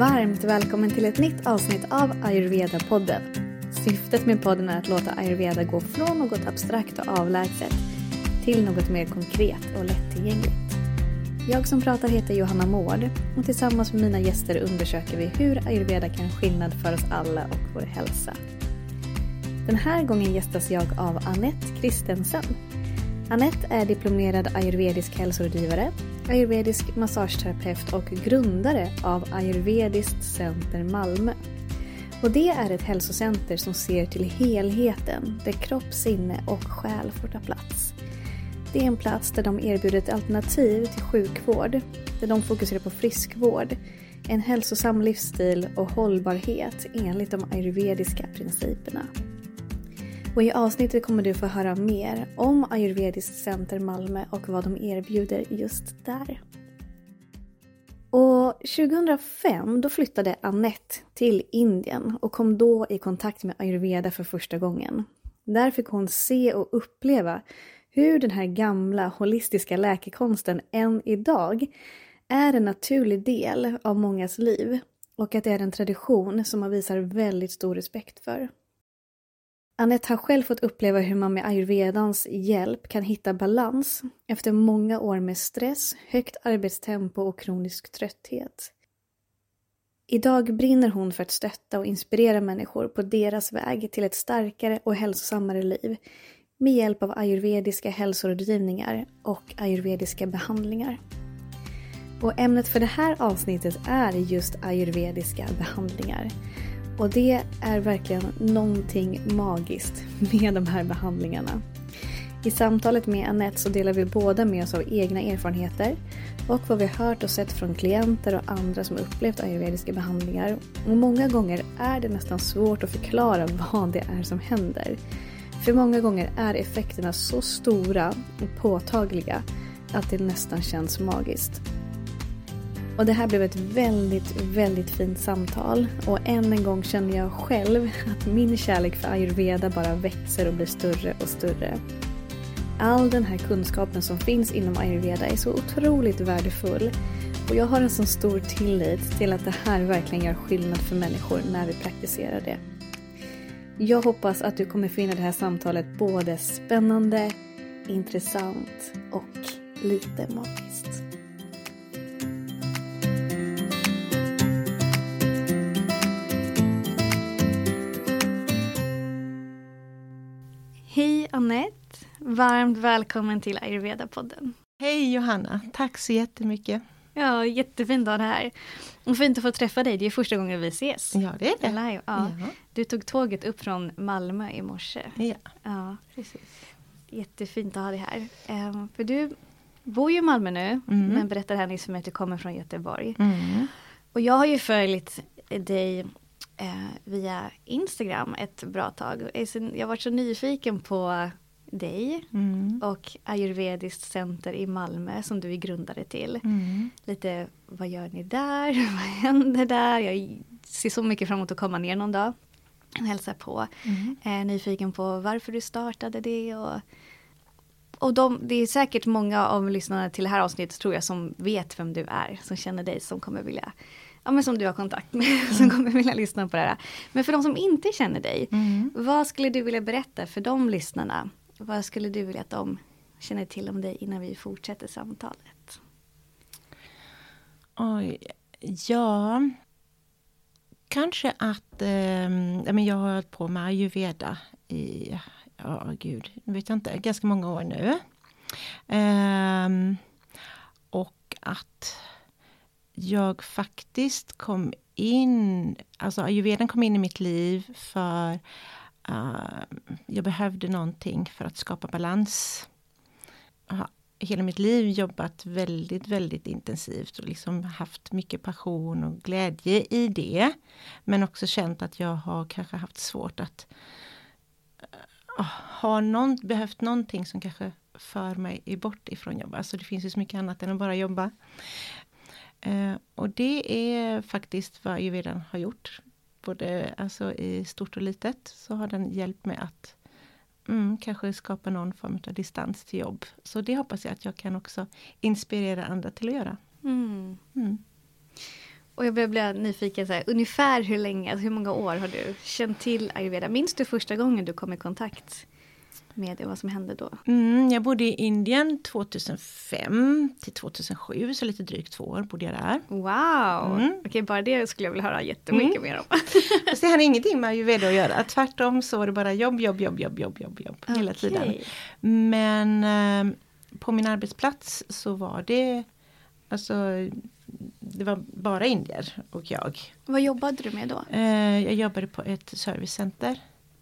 Varmt välkommen till ett nytt avsnitt av Ayurveda-podden. Syftet med podden är att låta ayurveda gå från något abstrakt och avlägset till något mer konkret och lättillgängligt. Jag som pratar heter Johanna Mård och tillsammans med mina gäster undersöker vi hur ayurveda kan göra skillnad för oss alla och vår hälsa. Den här gången gästas jag av Annette Kristensen. Annette är diplomerad ayurvedisk hälsorådgivare, ayurvedisk massageterapeut och grundare av Ayurvediskt center Malmö. Och det är ett hälsocenter som ser till helheten där kropp, sinne och själ får ta plats. Det är en plats där de erbjuder ett alternativ till sjukvård, där de fokuserar på friskvård, en hälsosam livsstil och hållbarhet enligt de ayurvediska principerna. Och I avsnittet kommer du få höra mer om Ayurvediskt center Malmö och vad de erbjuder just där. Och 2005 då flyttade Annette till Indien och kom då i kontakt med ayurveda för första gången. Där fick hon se och uppleva hur den här gamla holistiska läkekonsten än idag är en naturlig del av mångas liv och att det är en tradition som man visar väldigt stor respekt för. Anette har själv fått uppleva hur man med ayurvedans hjälp kan hitta balans efter många år med stress, högt arbetstempo och kronisk trötthet. Idag brinner hon för att stötta och inspirera människor på deras väg till ett starkare och hälsosammare liv med hjälp av ayurvediska hälsorådgivningar och ayurvediska behandlingar. Och ämnet för det här avsnittet är just ayurvediska behandlingar. Och det är verkligen någonting magiskt med de här behandlingarna. I samtalet med Annette så delar vi båda med oss av egna erfarenheter och vad vi hört och sett från klienter och andra som upplevt ayurvediska behandlingar. Och många gånger är det nästan svårt att förklara vad det är som händer. För många gånger är effekterna så stora och påtagliga att det nästan känns magiskt. Och det här blev ett väldigt, väldigt fint samtal. Och än en gång känner jag själv att min kärlek för ayurveda bara växer och blir större och större. All den här kunskapen som finns inom ayurveda är så otroligt värdefull. Och jag har en så stor tillit till att det här verkligen gör skillnad för människor när vi praktiserar det. Jag hoppas att du kommer finna det här samtalet både spännande, intressant och lite magiskt. Annette! Varmt välkommen till Ayurveda-podden. Hej Johanna, tack så jättemycket. Ja, jättefint att ha det här. Och fint att få träffa dig, det är första gången vi ses. Ja, det är det. Live. Ja. Ja. Du tog tåget upp från Malmö i morse. Ja, Ja, precis. jättefint att ha dig här. Ehm, för du bor ju i Malmö nu, Mm. men berättade här nyss för mig att du kommer från Göteborg. Mm. Och jag har ju följt dig eh, via Instagram ett bra tag. Jag har varit så nyfiken på dig Mm. och Ayurvediskt center i Malmö som du är grundare till. Mm. Lite, vad gör ni där? vad händer där? Jag ser så mycket fram emot att komma ner någon dag och hälsa på. Mm. Eh, nyfiken på varför du startade det. Och, och de, det är säkert många av lyssnarna till det här avsnittet tror jag som vet vem du är. Som känner dig, som kommer vilja Ja men som du har kontakt med, som kommer vilja lyssna på det här. Men för de som inte känner dig, Mm. vad skulle du vilja berätta för de lyssnarna? Vad skulle du vilja att de känner till om dig innan vi fortsätter samtalet? Oj, ja. Kanske att men jag har hållit på med ayurveda i, ja gud, nu vet jag inte, ganska många år nu. Ehm, och att jag faktiskt kom in, alltså ayurvedan kom in i mitt liv för uh, jag behövde någonting för att skapa balans. Jag har hela mitt liv jobbat väldigt, väldigt intensivt och liksom haft mycket passion och glädje i det. Men också känt att jag har kanske haft svårt att uh, ha någon, behövt någonting som kanske för mig bort ifrån jobb. Alltså det finns ju så mycket annat än att bara jobba. Eh, och det är faktiskt vad ayurvedan har gjort. Både alltså, i stort och litet så har den hjälpt mig att mm, kanske skapa någon form av distans till jobb. Så det hoppas jag att jag kan också inspirera andra till att göra. Mm. Mm. Och jag blir nyfiken, så här, ungefär hur länge, alltså hur många år har du känt till ayurveda? Minns du första gången du kom i kontakt med det, vad som hände då? Mm, jag bodde i Indien 2005 till 2007, så lite drygt två år bodde jag där. Wow! Mm. Okej, bara det skulle jag vilja höra jättemycket mm. mer om. Fast det hade ingenting med ayurveda att göra. Tvärtom så var det bara jobb, jobb, jobb, jobb, jobb, jobb, jobb okay. hela tiden. Men eh, på min arbetsplats så var det Alltså det var bara indier och jag. Vad jobbade du med då? Eh, jag jobbade på ett servicecenter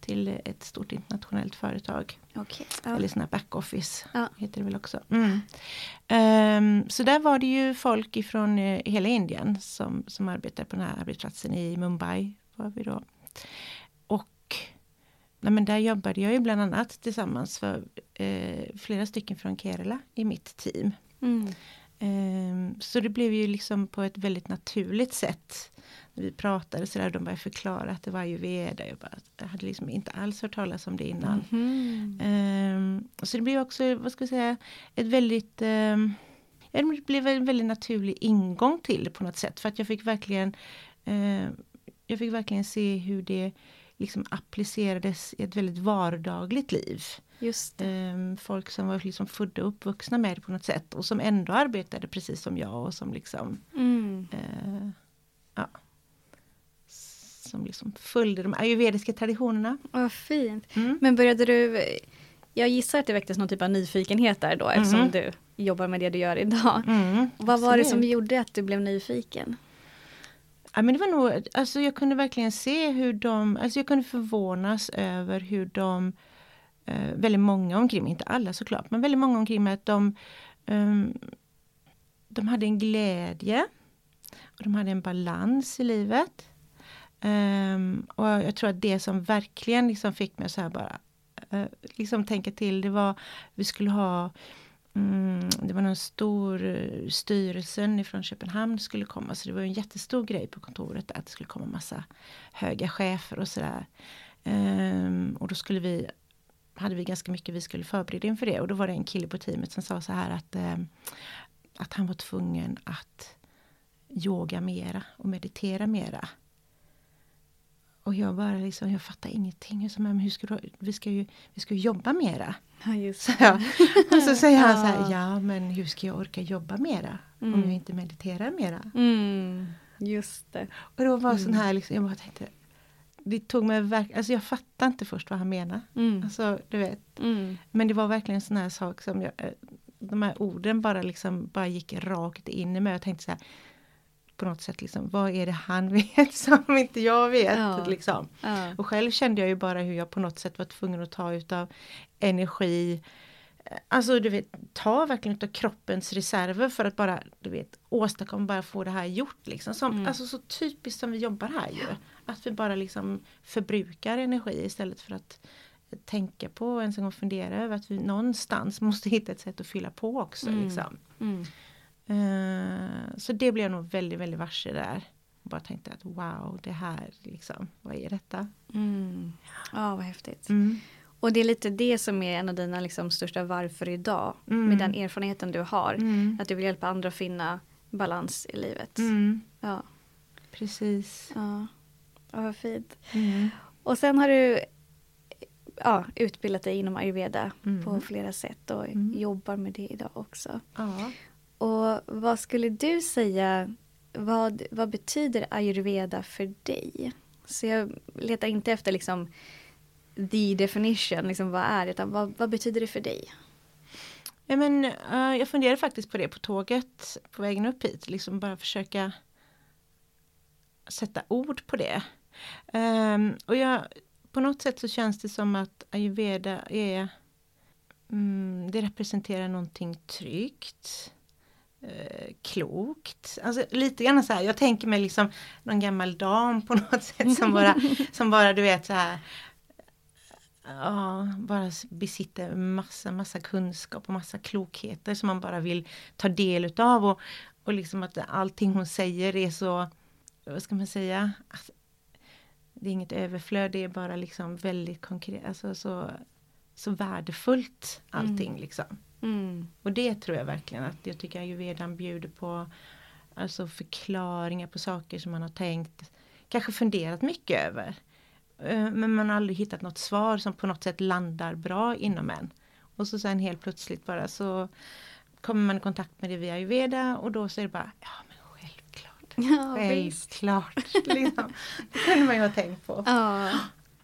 till ett stort internationellt företag. Okay. Ja. Eller sån här backoffice ja. heter det väl också. Mm. Um, så där var det ju folk ifrån uh, hela Indien som, som arbetade på den här arbetsplatsen i Mumbai. Var vi då. Och nej, men där jobbade jag ju bland annat tillsammans för uh, flera stycken från Kerala i mitt team. Mm. Um, så det blev ju liksom på ett väldigt naturligt sätt vi pratade så där, de började förklara att det var ayurveda. Jag, bara, jag hade liksom inte alls hört talas om det innan. Mm. Um, så det blev också, vad ska jag säga, ett väldigt um, det blev en väldigt naturlig ingång till det på något sätt. För att jag fick verkligen uh, Jag fick verkligen se hur det liksom applicerades i ett väldigt vardagligt liv. Just um, folk som var liksom födda och uppvuxna med det på något sätt och som ändå arbetade precis som jag och som liksom mm. uh, som liksom följde de ayurvediska traditionerna. Vad fint. Mm. Men började du, jag gissar att det väcktes någon typ av nyfikenhet där då eftersom mm. du jobbar med det du gör idag. Mm. Vad var det som gjorde att du blev nyfiken? Ja, men det var nog, alltså jag kunde verkligen se hur de, alltså jag kunde förvånas över hur de, eh, väldigt många omkring mig, inte alla såklart, men väldigt många omkring mig, att de, um, de hade en glädje och de hade en balans i livet. Um, och jag tror att det som verkligen liksom fick mig att så här bara uh, liksom tänka till, det var vi skulle ha um, det var någon stor eh, styrelsen ifrån Köpenhamn skulle komma, så det var en jättestor grej på kontoret att det skulle komma massa höga chefer och sådär. Um, och då skulle vi hade vi ganska mycket vi skulle förbereda inför det och då var det en kille på teamet som sa så här att, ehm, att han var tvungen att yoga mera och meditera mera. Och jag bara liksom, jag fattar ingenting. Så, men hur ska du, vi, ska ju, vi ska ju jobba mera. Ja, just så, ja. Och så säger han så här, ja men hur ska jag orka jobba mera? Mm. Om jag inte mediterar mera. Mm. Just det. Och då var mm. sån här, liksom, jag bara tänkte, det tog mig verkligen, alltså jag fattade inte först vad han menade. Mm. Alltså, du vet. Mm. Men det var verkligen en sån här sak som jag, eh, de här orden bara liksom bara gick rakt in i mig. Jag tänkte så här, på något sätt liksom, vad är det han vet som inte jag vet? Ja. Liksom. Ja. Och själv kände jag ju bara hur jag på något sätt var tvungen att ta utav energi Alltså du vet, ta verkligen utav kroppens reserver för att bara du vet, åstadkomma, bara få det här gjort. Liksom. Som, mm. Alltså så typiskt som vi jobbar här ju. Att vi bara liksom förbrukar energi istället för att tänka på och ens en gång fundera över att vi någonstans måste hitta ett sätt att fylla på också. Mm. Liksom. Mm. Uh, så det blev jag nog väldigt, väldigt varse där. Bara tänkte att wow, det här liksom, vad är detta? Mm. Ja, vad häftigt. Mm. Och det är lite det som är en av dina liksom, största varför idag. Mm. Med den erfarenheten du har. Mm. Att du vill hjälpa andra att finna balans i livet. Mm. Ja. Precis. Ja, ja vad fint. Mm. Och sen har du ja, utbildat dig inom ayurveda på flera sätt och jobbar med det idag också. Ja. Och vad skulle du säga, vad, vad betyder ayurveda för dig? Så jag letar inte efter liksom the definition, liksom vad är det, utan vad, vad betyder det för dig? Ja, men, uh, jag funderade faktiskt på det på tåget på vägen upp hit, liksom bara försöka sätta ord på det. Um, och jag, på något sätt så känns det som att ayurveda är mm, det representerar någonting tryggt eh, klokt. Alltså lite grann så här, jag tänker mig liksom någon gammal dam på något sätt som bara, som bara du vet så här Ja, bara besitter massa, massa kunskap och massa klokheter som man bara vill ta del utav och, och liksom att allting hon säger är så, vad ska man säga, alltså, det är inget överflöd, det är bara liksom väldigt konkret, alltså så, så värdefullt allting mm. liksom. Mm. Och det tror jag verkligen att jag tycker ayurvedan bjuder på alltså förklaringar på saker som man har tänkt, kanske funderat mycket över. Eh, men man har aldrig hittat något svar som på något sätt landar bra inom en. Och så sen helt plötsligt bara så kommer man i kontakt med det via ayurveda och då så är det bara, ja men självklart. Ja, självklart. liksom. Det kunde man ju ha tänkt på. Ja.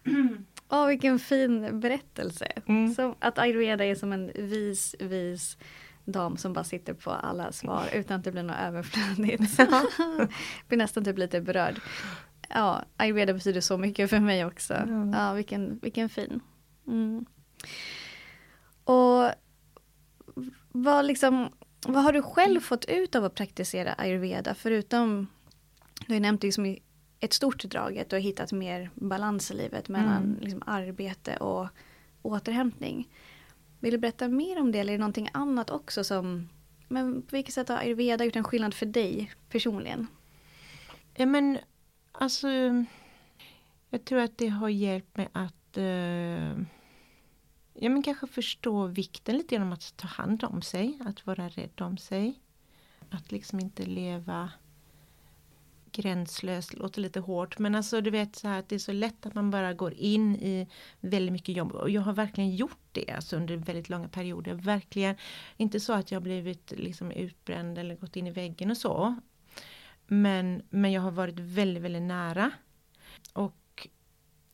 Oh, vilken fin berättelse. Mm. Som att ayurveda är som en vis, vis dam som bara sitter på alla svar utan att det blir något överflödigt. blir nästan typ lite berörd. Ja, ayurveda betyder så mycket för mig också. Mm. Ja, vilken, vilken fin. Mm. Och vad, liksom, vad har du själv fått ut av att praktisera ayurveda förutom, du har nämnt liksom i ett stort drag, att du har hittat mer balans i livet mellan Mm. liksom, arbete och återhämtning. Vill du berätta mer om det eller är det någonting annat också som, men på vilket sätt har ayurveda gjort en skillnad för dig personligen? Ja men alltså Jag tror att det har hjälpt mig att eh, Ja men kanske förstå vikten lite genom att ta hand om sig, att vara rädd om sig. Att liksom inte leva gränslöst, låter lite hårt men alltså du vet så här att det är så lätt att man bara går in i väldigt mycket jobb och jag har verkligen gjort det alltså under väldigt långa perioder. Verkligen, inte så att jag blivit liksom utbränd eller gått in i väggen och så. Men, men jag har varit väldigt, väldigt nära. Och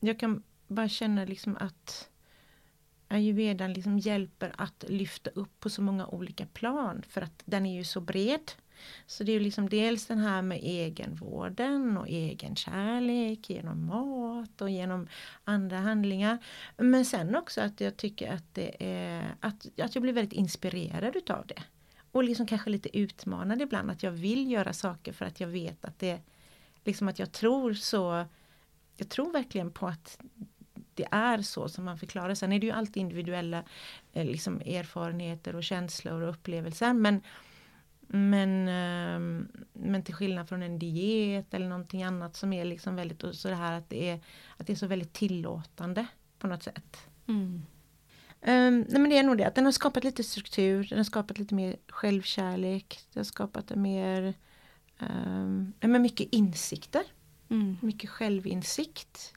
jag kan bara känna liksom att ayurvedan liksom hjälper att lyfta upp på så många olika plan för att den är ju så bred. Så det är ju liksom dels den här med egenvården och egen kärlek, genom mat och genom andra handlingar. Men sen också att jag tycker att det är att, att jag blir väldigt inspirerad utav det. Och liksom kanske lite utmanad ibland att jag vill göra saker för att jag vet att det liksom att jag tror så jag tror verkligen på att det är så som man förklarar. Sen är det ju alltid individuella eh, liksom, erfarenheter och känslor och upplevelser. Men, men, eh, men till skillnad från en diet eller någonting annat som är liksom väldigt så det här att det är, att det är så väldigt tillåtande på något sätt. Mm. Um, nej men det är nog det att den har skapat lite struktur, den har skapat lite mer självkärlek, den har skapat mer um, men mycket insikter, Mm. mycket självinsikt.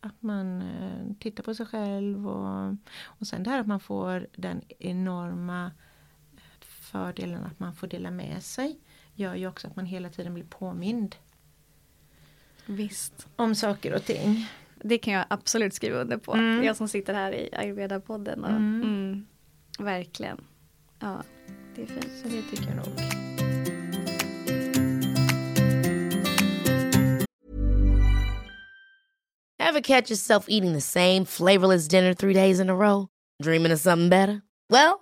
Att man eh, tittar på sig själv och, och sen det här att man får den enorma fördelen att man får dela med sig gör ju också att man hela tiden blir påmind Visst. om saker och ting. Det kan jag absolut skriva under på. Mm. Jag som sitter här i Ayurveda-podden. Och, Mm. mm, verkligen. Ja, det är fint. Så det tycker jag nog. Ever catch yourself eating the same flavorless dinner three days in a row? Dreaming of something better? Well,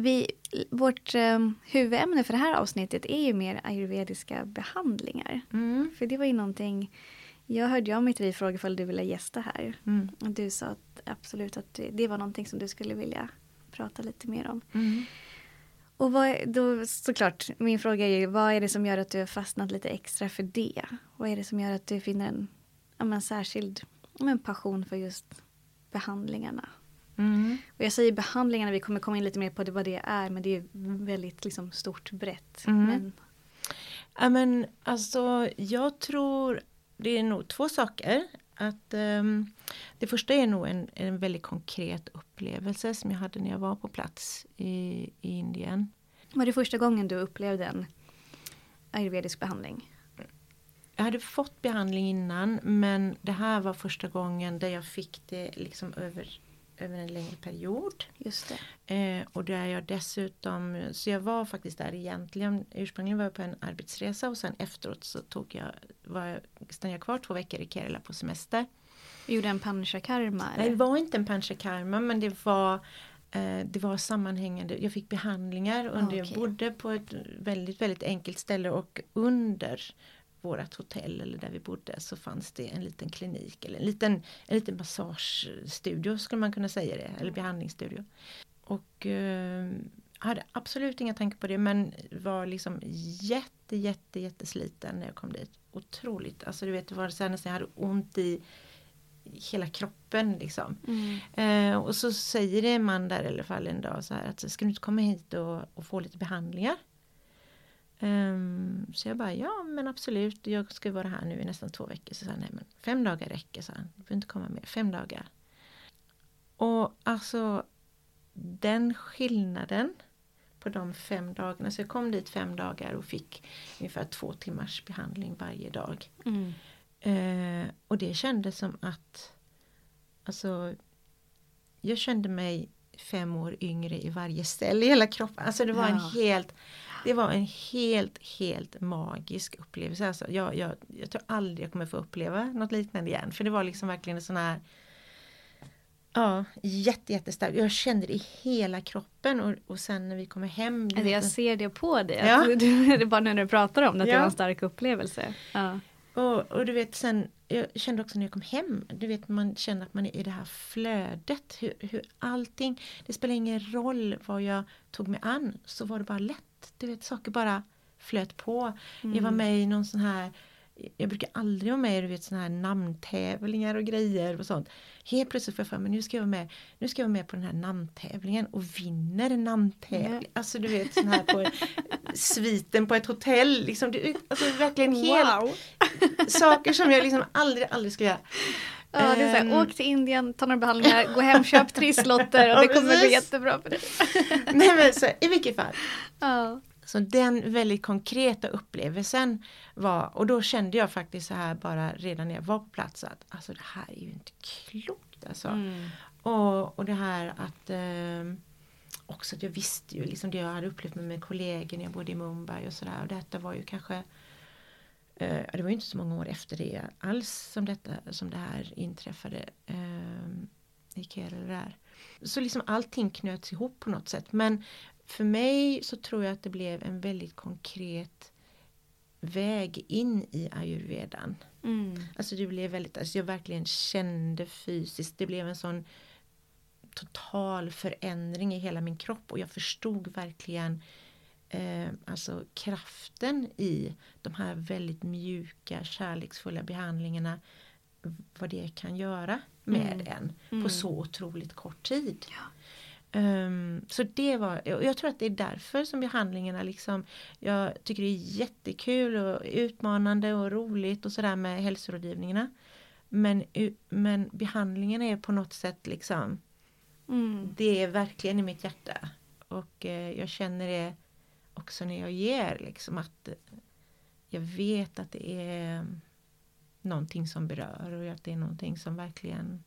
Vi, vårt eh, huvudämne för det här avsnittet är ju mer ayurvediska behandlingar. Mm. För det var ju någonting, jag hörde av mig till dig och frågade ifall du ville gästa här. Mm. Och du sa att absolut att det, var någonting som du skulle vilja prata lite mer om. Mm. Och vad, då såklart, min fråga är ju vad är det som gör att du har fastnat lite extra för det? Vad är det som gör att du finner en ja, men, särskild ja, men, passion för just behandlingarna? Mm. Och jag säger behandlingarna, vi kommer komma in lite mer på det, vad det är, men det är väldigt liksom, stort brett. Mm. Men, Ja men alltså jag tror det är nog två saker. Att, ehm, det första är nog en, en väldigt konkret upplevelse som jag hade när jag var på plats i, i Indien. var det första gången du upplevde en ayurvedisk behandling? Jag hade fått behandling innan men det här var första gången där jag fick det liksom över, över en längre period. Just det. Eh, och där jag dessutom, så jag var faktiskt där egentligen, ursprungligen var jag på en arbetsresa och sen efteråt så tog jag, var jag, stannade jag kvar två veckor i Kerala på semester. Du gjorde en panchakarma? Nej, det var inte en panchakarma men det var Eh, det var sammanhängande, jag fick behandlingar under, Ah, okej. jag bodde på ett väldigt, väldigt enkelt ställe och under vårt hotell eller där vi bodde så fanns det en liten klinik eller en liten, en liten massagestudio skulle man kunna säga det, eller behandlingsstudio. Och eh, hade absolut inga tankar på det men var liksom jätte jätte jättesliten när jag kom dit. Otroligt, alltså du vet det var så här nästan jag hade ont i hela kroppen liksom. Eh, och så säger det en man där i alla fall en dag så här att ska du inte komma hit och, och få lite behandlingar? Ehm, så jag bara ja men absolut, jag ska vara här nu i nästan två veckor. Så sa han, nej men fem dagar räcker, så han. Du behöver inte komma mer, fem dagar. Och alltså den skillnaden på de fem dagarna, så jag kom dit fem dagar och fick ungefär två timmars behandling varje dag. Mm. Eh, och det kändes som att alltså, jag kände mig fem år yngre i varje ställe i hela kroppen. Alltså det var en Ja. helt det var en helt, helt magisk upplevelse. Alltså, jag, jag, jag tror aldrig jag kommer få uppleva något liknande igen. För det var liksom verkligen en sån här Ja, jätte, jättestarkt. Jag kände det i hela kroppen och, och sen när vi kommer hem. Alltså jag ser det på dig. Ja. Du, det är bara när du pratar om det, att det Ja. var en stark upplevelse. Ja. Och, och du vet sen, jag kände också när jag kom hem, du vet man känner att man är i det här flödet. Hur, hur allting, det spelar ingen roll vad jag tog mig an, så var det bara lätt. Du vet saker bara flöt på. Jag var med i någon sån här jag brukar aldrig vara med i du såna här namntävlingar och grejer och sånt. Helt plötsligt får jag för mig, nu ska jag vara med, nu ska jag vara med på den här namntävlingen och vinner en namntävling. Alltså du vet sån här på sviten på ett hotell. Liksom, det, alltså verkligen helt saker som jag liksom aldrig, aldrig ska göra. Ja, det är så Ehm. här, åk till Indien, ta några behandlingar, gå hem, köp trisslotter och det kommer gå precis. jättebra för dig. Nej men så, i vilket fall. Ja. Så den väldigt konkreta upplevelsen var, och då kände jag faktiskt så här bara redan när jag var på plats att alltså det här är ju inte klokt alltså. Mm. Och, och det här att eh, också att jag visste ju liksom det jag hade upplevt med mina kollegor när jag bodde i Mumbai och sådär och detta var ju kanske det var ju inte så många år efter det alls som, detta, som det här inträffade eh, i Kerala där. Så liksom allting knöts ihop på något sätt men för mig så tror jag att det blev en väldigt konkret väg in i ayurvedan. Mm. Alltså det blev väldigt, alltså jag verkligen kände fysiskt, det blev en sån total förändring i hela min kropp och jag förstod verkligen eh, alltså kraften i de här väldigt mjuka kärleksfulla behandlingarna vad det kan göra med en på så otroligt kort tid. Ehm, så det var, jag tror att det är därför som behandlingarna liksom, jag tycker det är jättekul och utmanande och roligt och sådär med hälsorådgivningarna. Men, men behandlingen är på något sätt liksom, Mm. det är verkligen i mitt hjärta. Och eh, jag känner det också när jag ger liksom att jag vet att det är någonting som berör och att det är någonting som verkligen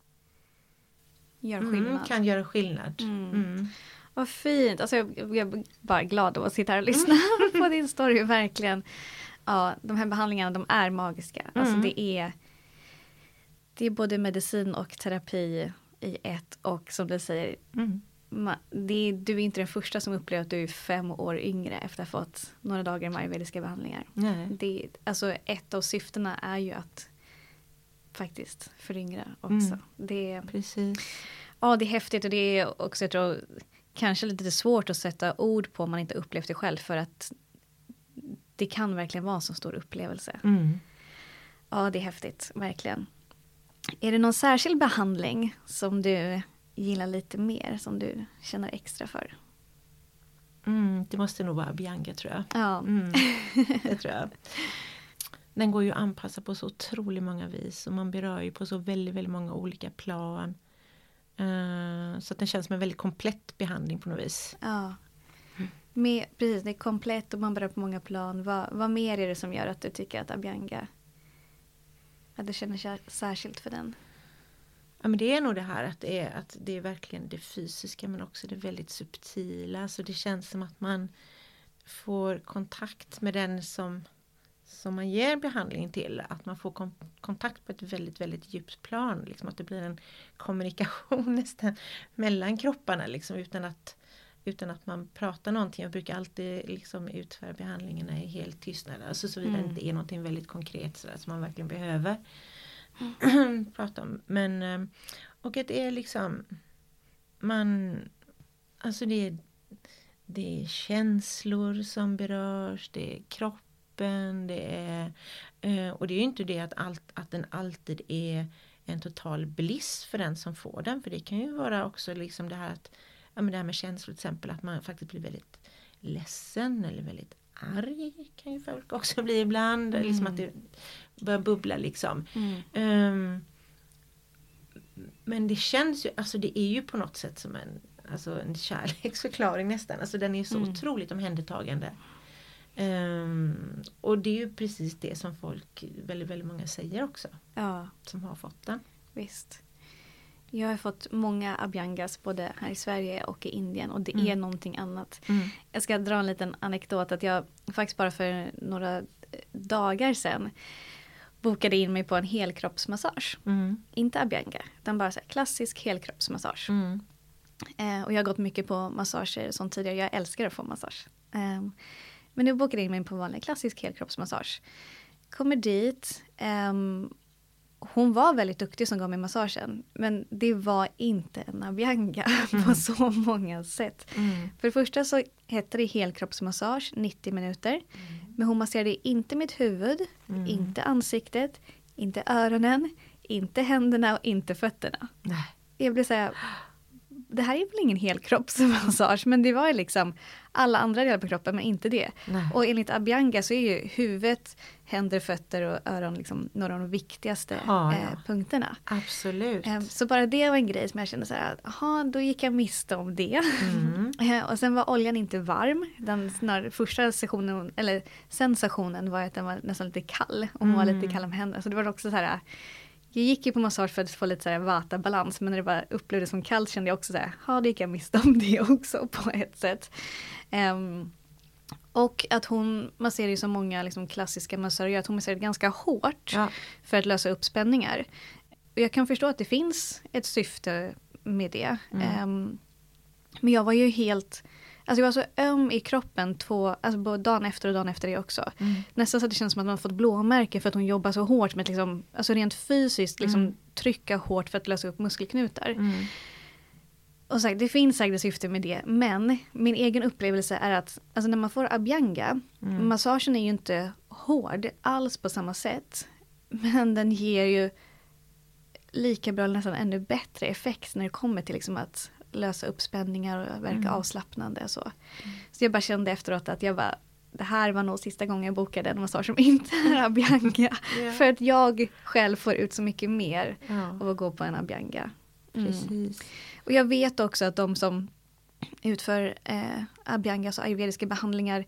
Gör mm, skillnad. kan göra skillnad. Mm. Mm. Vad fint. Alltså jag, jag är bara glad att sitta här och lyssna på din story. Verkligen. Ja, de här behandlingarna de är magiska. Alltså Mm. det är Det är både medicin och terapi i ett och som du säger Mm. Det är, du är inte den första som upplever att du är fem år yngre efter att ha fått några dagar med ayurvediska behandlingar. Nej. Det, alltså ett av syftena är ju att faktiskt föryngra också. Mm. Det, Precis. ja, det är häftigt och det är också jag tror, kanske lite svårt att sätta ord på om man inte upplevt det själv för att det kan verkligen vara en så stor upplevelse. Mm. Ja, det är häftigt, verkligen. Är det någon särskild behandling som du gillar lite mer, som du känner extra för? Mm. Det måste nog vara Bianca tror jag. Ja, Mm. Det tror jag. Den går ju att anpassa på så otroligt många vis och man berör ju på så väldigt, väldigt många olika plan. Eh, så att den känns som en väldigt komplett behandling på något vis. ja. Med, precis, det är komplett och man berör på många plan. Vad, vad mer är det som gör att du tycker att Abianga, att du känner sär- särskilt för den? Ja, men det är nog det här att det är, att det är verkligen det fysiska men också det väldigt subtila. Så det känns som att man får kontakt med den som, som man ger behandling till, att man får kom kontakt på ett väldigt, väldigt djupt plan. Liksom, att det blir en kommunikation nästan mellan kropparna liksom, utan att utan att man pratar någonting. Jag brukar alltid liksom utföra behandlingarna i helt tystnad. Alltså såvida mm. det inte är någonting väldigt konkret sådär, som man verkligen behöver mm. prata om. Men, eh, och att det är liksom man Alltså det är, det är känslor som berörs, det är kroppen, det är eh, och det är ju inte det att, allt, att den alltid är en total bliss för den som får den. För det kan ju vara också liksom det här att ja, men det här med känslor till exempel att man faktiskt blir väldigt ledsen eller väldigt arg kan ju folk också bli ibland. Mm. Liksom att det börjar bubbla liksom. Mm. Um, men det känns ju, alltså det är ju på något sätt som en, alltså en kärleksförklaring nästan. Alltså den är så mm. otroligt omhändertagande. Um, och det är ju precis det som folk, väldigt, väldigt många säger också. Ja. Som har fått den. Visst. Jag har fått många abyangas både här i Sverige och i Indien och det mm. är någonting annat. Mm. Jag ska dra en liten anekdot att jag faktiskt bara för några dagar sedan bokade in mig på en helkroppsmassage. Mm. Inte abhyanga, utan bara så klassisk helkroppsmassage. Mm. Eh, och jag har gått mycket på massager som tidigare, jag älskar att få massage. Eh, men nu bokade jag in mig på vanlig klassisk helkroppsmassage. Kommer dit, eh, hon var väldigt duktig som gav mig massagen. Men det var inte en abhyanga mm. på så många sätt. Mm. För det första så hette det helkroppsmassage 90 minuter. Mm. Men hon masserade inte mitt huvud, mm. inte ansiktet, inte öronen, inte händerna och inte fötterna. Nej. Jag blev såhär, det här är väl ingen helkroppsmassage men det var liksom alla andra delar på kroppen men inte det. Nej. Och enligt Abianga så är ju huvudet, händer, fötter och öron liksom några av de viktigaste ja, eh, punkterna. Absolut. Eh, så bara det var en grej som jag kände så här, jaha då gick jag miste om det. Mm. eh, och sen var oljan inte varm. Den snar, första sessionen, eller sensationen var att den var nästan lite kall. Och mm. var lite kall om händerna. Så det var också så här jag gick ju på massage för att få lite så vata-balans men när det bara upplevdes som kallt kände jag också så här, ja det gick jag miste om det också på ett sätt. Um, och att hon masserar ju som många liksom, klassiska massörer gör, att hon masserar ganska hårt ja. för att lösa upp spänningar. Och jag kan förstå att det finns ett syfte med det. Mm. Um, men jag var ju helt Alltså jag var så öm i kroppen två, alltså både dagen efter och dagen efter det också. Mm. Nästan så att det känns som att man fått blåmärke för att hon jobbar så hårt med att liksom, alltså rent fysiskt liksom mm. trycka hårt för att lösa upp muskelknutar. Mm. Och sagt, det finns säkert syfte med det men min egen upplevelse är att alltså när man får abhyanga, mm. massagen är ju inte hård alls på samma sätt. Men den ger ju lika bra, eller nästan ännu bättre effekt när det kommer till liksom att lösa upp spänningar och verka mm. avslappnande. Så. Mm. så jag bara kände efteråt att jag bara det här var nog sista gången jag bokade en massage som inte är abhyanga. yeah. För att jag själv får ut så mycket mer ja. av att gå på en abhyanga. Mm. Och jag vet också att de som utför eh, abhyangas och ayurvediska behandlingar.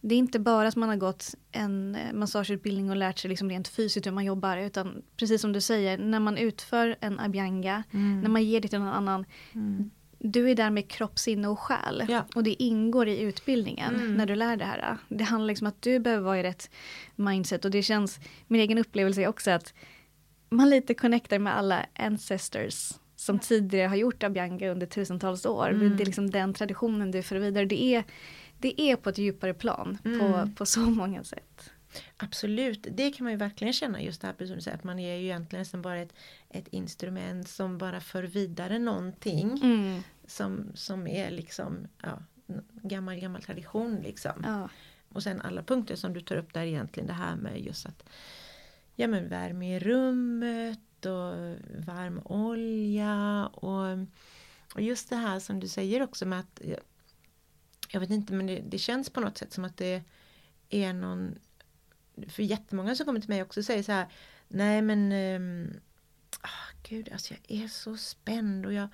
Det är inte bara att man har gått en eh, massageutbildning och lärt sig liksom rent fysiskt hur man jobbar. Utan precis som du säger, när man utför en abhyanga, mm. när man ger det till någon annan. Mm du är där med kropp, sinne och själ. Ja. Och det ingår i utbildningen mm. när du lär det här. Det handlar liksom om att du behöver vara i rätt mindset. Och det känns, min egen upplevelse är också att man lite connectar med alla ancestors som tidigare har gjort abhyanga under tusentals år. Mm. Det är liksom den traditionen du för vidare. Det är, det är på ett djupare plan mm. på, på så många sätt. Absolut, det kan man ju verkligen känna just det här precis att man är ju egentligen nästan bara ett, ett instrument som bara för vidare någonting mm. som, som är liksom ja, gammal gammal tradition liksom. Ja. Och sen alla punkter som du tar upp där egentligen det här med just att ja men värme i rummet och varm olja och, och just det här som du säger också med att jag vet inte men det, det känns på något sätt som att det är någon för jättemånga som kommer till mig också säger så här Nej men um, oh, Gud, alltså jag är så spänd och jag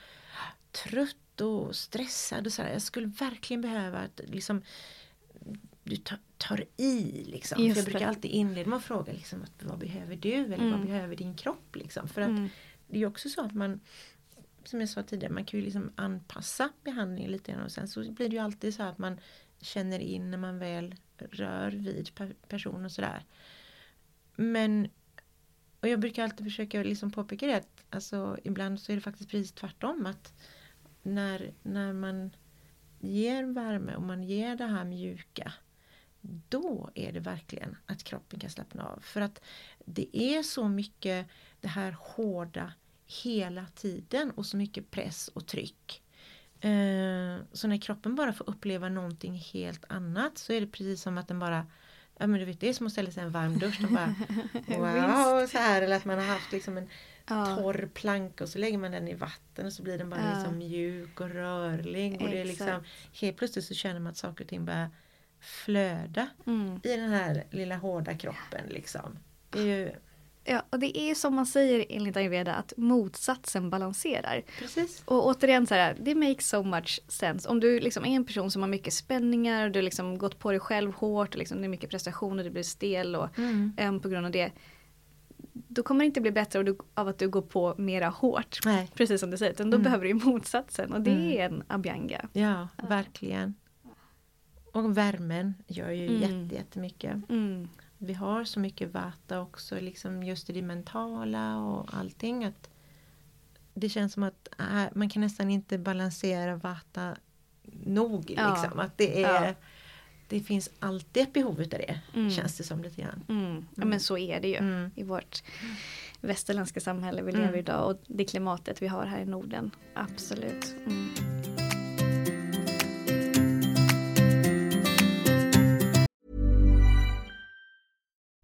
trött och stressad och så här. Jag skulle verkligen behöva att liksom du tar, tar i liksom. För jag brukar alltid inleda med att fråga liksom, att, vad behöver du eller mm. vad behöver din kropp liksom. För att mm. det är också så att man som jag sa tidigare, man kan ju liksom anpassa behandlingen lite grann och sen så blir det ju alltid så att man känner in när man väl rör vid person och sådär. Men och jag brukar alltid försöka liksom påpeka det att alltså, ibland så är det faktiskt precis tvärtom. att när, när man ger värme och man ger det här mjuka då är det verkligen att kroppen kan slappna av. För att det är så mycket det här hårda hela tiden och så mycket press och tryck. Eh, så när kroppen bara får uppleva någonting helt annat så är det precis som att den bara Ja men du vet det är som att ställa sig i en varm dusch och bara wow så här eller att man har haft liksom en ja. torr planka och så lägger man den i vatten och så blir den bara ja. liksom mjuk och rörlig och det är liksom helt plötsligt så känner man att saker och ting börjar flöda mm. i den här lilla hårda kroppen liksom. Det är ju Ja, och det är som man säger enligt ayurveda att motsatsen balanserar. Precis. Och återigen så här, det makes so much sense. Om du liksom är en person som har mycket spänningar, du har liksom gått på dig själv hårt, och liksom det är mycket prestationer, du blir stel och mm. um, på grund av det. Då kommer det inte bli bättre av, du, av att du går på mera hårt. Nej. Precis som du säger, utan då mm. behöver du motsatsen och det mm. är en abhyanga. Ja, verkligen. Och värmen gör ju mm. jättemycket. Mm vi har så mycket vata också, liksom just i det mentala och allting. Att det känns som att äh, man kan nästan inte balansera vata nog. Ja. Liksom. Att det, är, ja. det finns alltid ett behov av det, mm. känns det som lite grann. Mm. Mm. Ja men så är det ju mm. i vårt västerländska samhälle vi lever mm. idag och det klimatet vi har här i Norden. Absolut. Mm.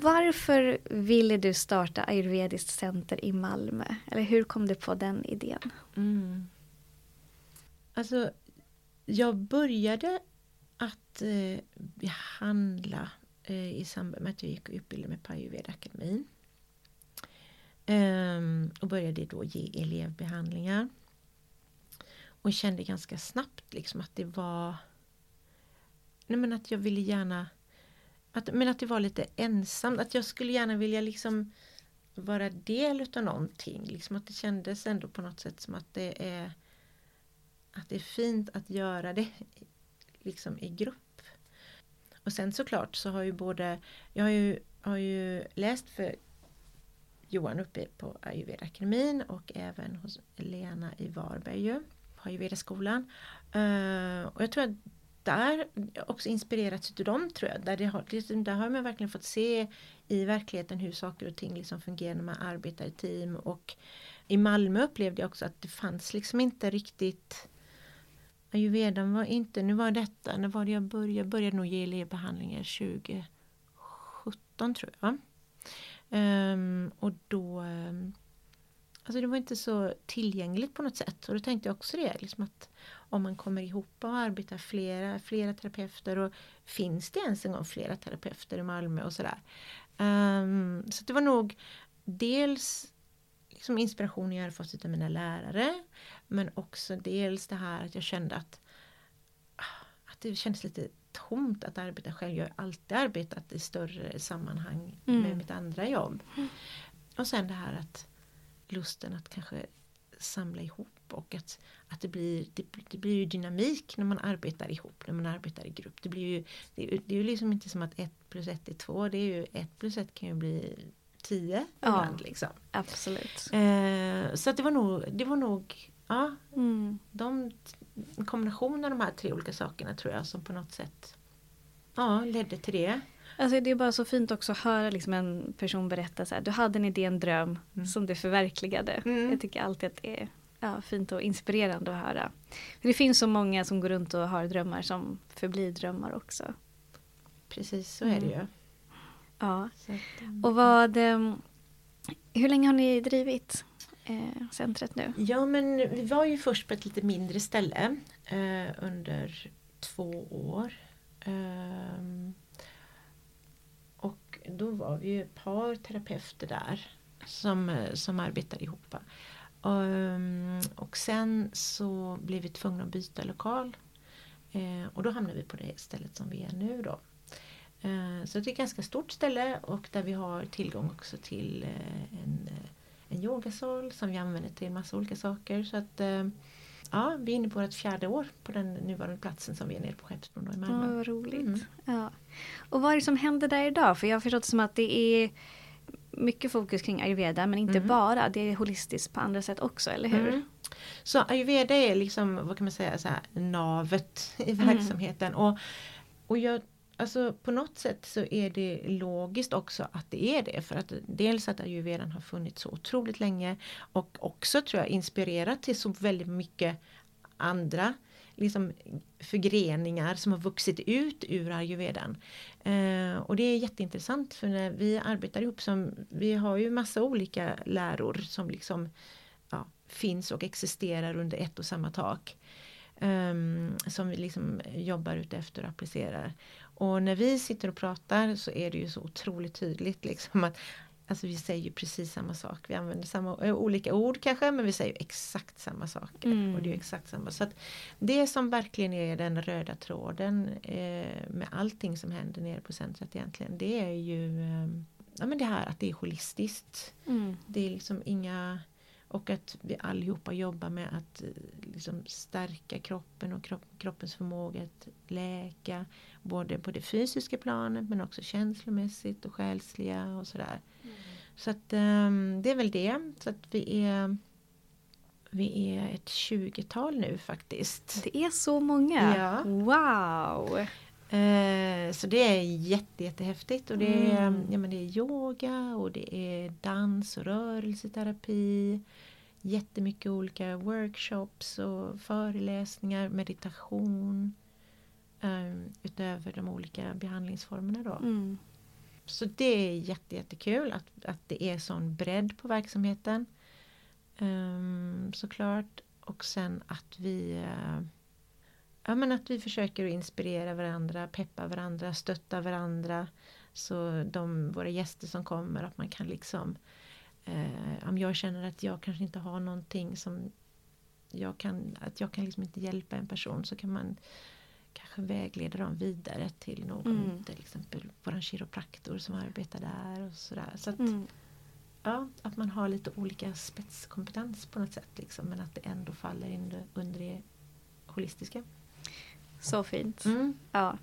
Varför ville du starta Ayurvediskt center i Malmö? Eller hur kom du på den idén? Mm. Alltså, jag började att eh, behandla eh, i samband med att jag gick och utbildade mig på Ayurveda-akademin. Ehm, och började då ge elevbehandlingar. Och kände ganska snabbt liksom att det var Nej men att jag ville gärna att, Men att det var lite ensamt, att jag skulle gärna vilja liksom vara del utav någonting. Liksom att det kändes ändå på något sätt som att det är att det är fint att göra det liksom i grupp. Och sen såklart så har ju både, jag har ju, har ju läst för Johan uppe på Ayurveda-akademin och även hos Lena i Varberg ju, på Ayurveda-skolan. Uh, och jag tror att där också inspirerats utav dem tror jag. Där, det har, liksom, där har man verkligen fått se i verkligheten hur saker och ting liksom fungerar när man arbetar i team. Och i Malmö upplevde jag också att det fanns liksom inte riktigt Ayurvedan var inte, nu var detta, när var det jag började? Jag började nog ge elevbehandlingar 2017 tror jag. Um, och då ehm, Alltså det var inte så tillgängligt på något sätt. Och då tänkte jag också det, liksom att om man kommer ihop och arbetar flera, flera terapeuter och finns det ens en gång flera terapeuter i Malmö och sådär. Um, så det var nog dels liksom inspiration jag hade fått av mina lärare. Men också dels det här att jag kände att, att det kändes lite tomt att arbeta själv. Jag har alltid arbetat i större sammanhang mm. med mitt andra jobb. Och sen det här att lusten att kanske samla ihop och att, att det, blir, det, det, blir ju dynamik när man arbetar ihop, när man arbetar i grupp. Det, blir ju, det, det är ju liksom inte som att ett plus ett är två, det är ju ett plus ett kan ju bli tio Ja. ibland. Liksom. Absolut. Eh, så att det var nog, det var nog ja, Mm. de, en kombination av de här tre olika sakerna tror jag som på något sätt ja, ledde till det. Alltså det är bara så fint också att höra liksom en person berätta så här, du hade en idé, en dröm som du förverkligade. Mm. Jag tycker alltid att det är ja, fint och inspirerande att höra. För det finns så många som går runt och har drömmar som förblir drömmar också. Precis så är det ju. Ja. Så att, mm. Och vad, ehm, hur länge har ni drivit eh, centret nu? Ja men vi var ju först på ett lite mindre ställe eh, under två år. Ehm, och då var vi ju ett par terapeuter där som, eh, som arbetade ihop. Ehm, och sen så blev vi tvungna att byta lokal. Eh, och då hamnade vi på det stället som vi är nu då. Eh, så det är ett ganska stort ställe och där vi har tillgång också till eh, en, eh, en yogasal som vi använder till en massa olika saker. Så att eh, ja, vi är inne på ett fjärde år på den nuvarande platsen som vi är nere på Skeppsbron då i Ja, Malmö. vad roligt. Mm. Ja. Och vad är det som händer där idag? För jag har förstått som att det är mycket fokus kring ayurveda men inte bara. Det är holistiskt på andra sätt också, eller hur? Mm. Så ayurveda är liksom, vad kan man säga, så här, navet i verksamheten. Och, och jag, alltså, på något sätt så är det logiskt också att det är det. För att dels att ayurvedan har funnits så otroligt länge och också tror jag inspirerat till så väldigt mycket andra liksom, förgreningar som har vuxit ut ur ayurvedan. Eh, och det är jätteintressant för när vi arbetar ihop som, vi har ju massa olika läror som liksom ja, finns och existerar under ett och samma tak. Ehm, som vi liksom jobbar utefter och applicerar. Och när vi sitter och pratar så är det ju så otroligt tydligt liksom att Alltså vi säger ju precis samma sak. Vi använder samma, eh, olika ord kanske men vi säger exakt samma saker. Mm. Och det är exakt samma. Så det som verkligen är den röda tråden eh, med allting som händer nere på centret egentligen. Det är ju eh, ja, men det här att det är holistiskt. Mm. Det är liksom inga och att vi allihopa jobbar med att eh, liksom stärka kroppen och kropp, kroppens förmåga att läka. Både på det fysiska planet men också känslomässigt och själsliga och sådär. Så att ehm, det är väl det. Så att vi är vi är ett 20-tal nu faktiskt. Det är så många. Ja. Wow! Eh, så det är jätte, jättehäftigt. Och det, är, Mm. ja, men det är yoga och det är dans och rörelseterapi. Jättemycket olika workshops och föreläsningar, meditation. Eh, utöver de olika behandlingsformerna då. Mm. Så det är jätte, jättekul att, att det är sån bredd på verksamheten. Um, såklart. Och sen att vi uh, Ja men att vi försöker att inspirera varandra, peppa varandra, stötta varandra. Så de, våra gäster som kommer, att man kan liksom eh, Om jag känner att jag kanske inte har någonting som jag kan, att jag kan liksom inte hjälpa en person så kan man kanske vägleda dem vidare till någon, Mm. till exempel våran kiropraktor som arbetar där och sådär. Så att, Mm. ja, att man har lite olika spetskompetens på något sätt liksom, men att det ändå faller under, under det holistiska. Så fint. Mm. Ja.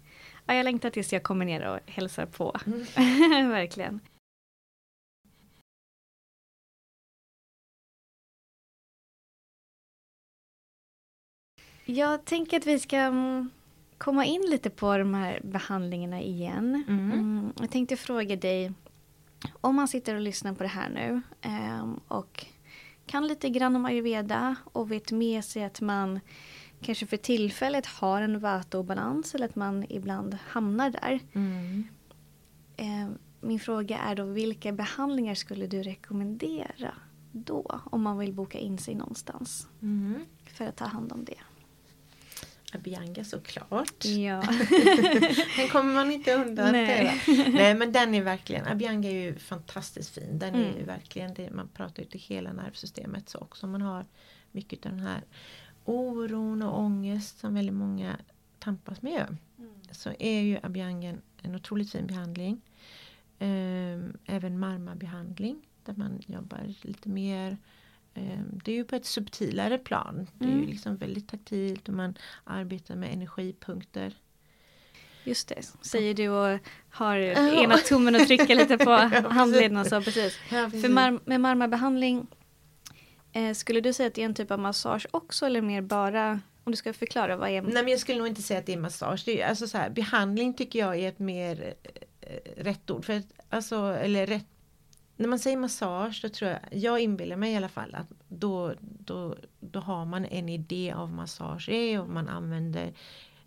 ja, jag längtar tills jag kommer ner och hälsar på. Verkligen. Jag tänker att vi ska mm, komma in lite på de här behandlingarna igen. Mm. Mm, jag tänkte fråga dig, om man sitter och lyssnar på det här nu ehm, och kan lite grann om ayurveda och vet med sig att man kanske för tillfället har en vata-obalans eller att man ibland hamnar där. Mm. Eh, min fråga är då vilka behandlingar skulle du rekommendera då om man vill boka in sig någonstans Mm. för att ta hand om det? Abhyanga såklart. Ja. Den kommer man inte undan. Nej. Nej. Men den är verkligen, Abhyanga är ju fantastiskt fin. Den är ju Mm. verkligen, det, man pratar ju till hela nervsystemet så också. Man har mycket av den här oron och ångest som väldigt många tampas med. Så är ju Abhyanga en, otroligt fin behandling. Ehm, även marmabehandling där man jobbar lite mer det är ju på ett subtilare plan. Det är ju Mm. liksom väldigt taktilt och man arbetar med energipunkter. Just det, säger du och har ena tummen och trycker lite på handleden och så. Precis. Ja, precis. För mar med marmarbehandling, eh, skulle du säga att det är en typ av massage också eller mer bara, om du ska förklara vad är Nej men jag skulle nog inte säga att det är massage. Det är, alltså så här, behandling tycker jag är ett mer eh, rätt ord. För alltså, eller rätt, när man säger massage då tror jag, jag inbillar mig i alla fall att då, då, då har man en idé av massage är och man använder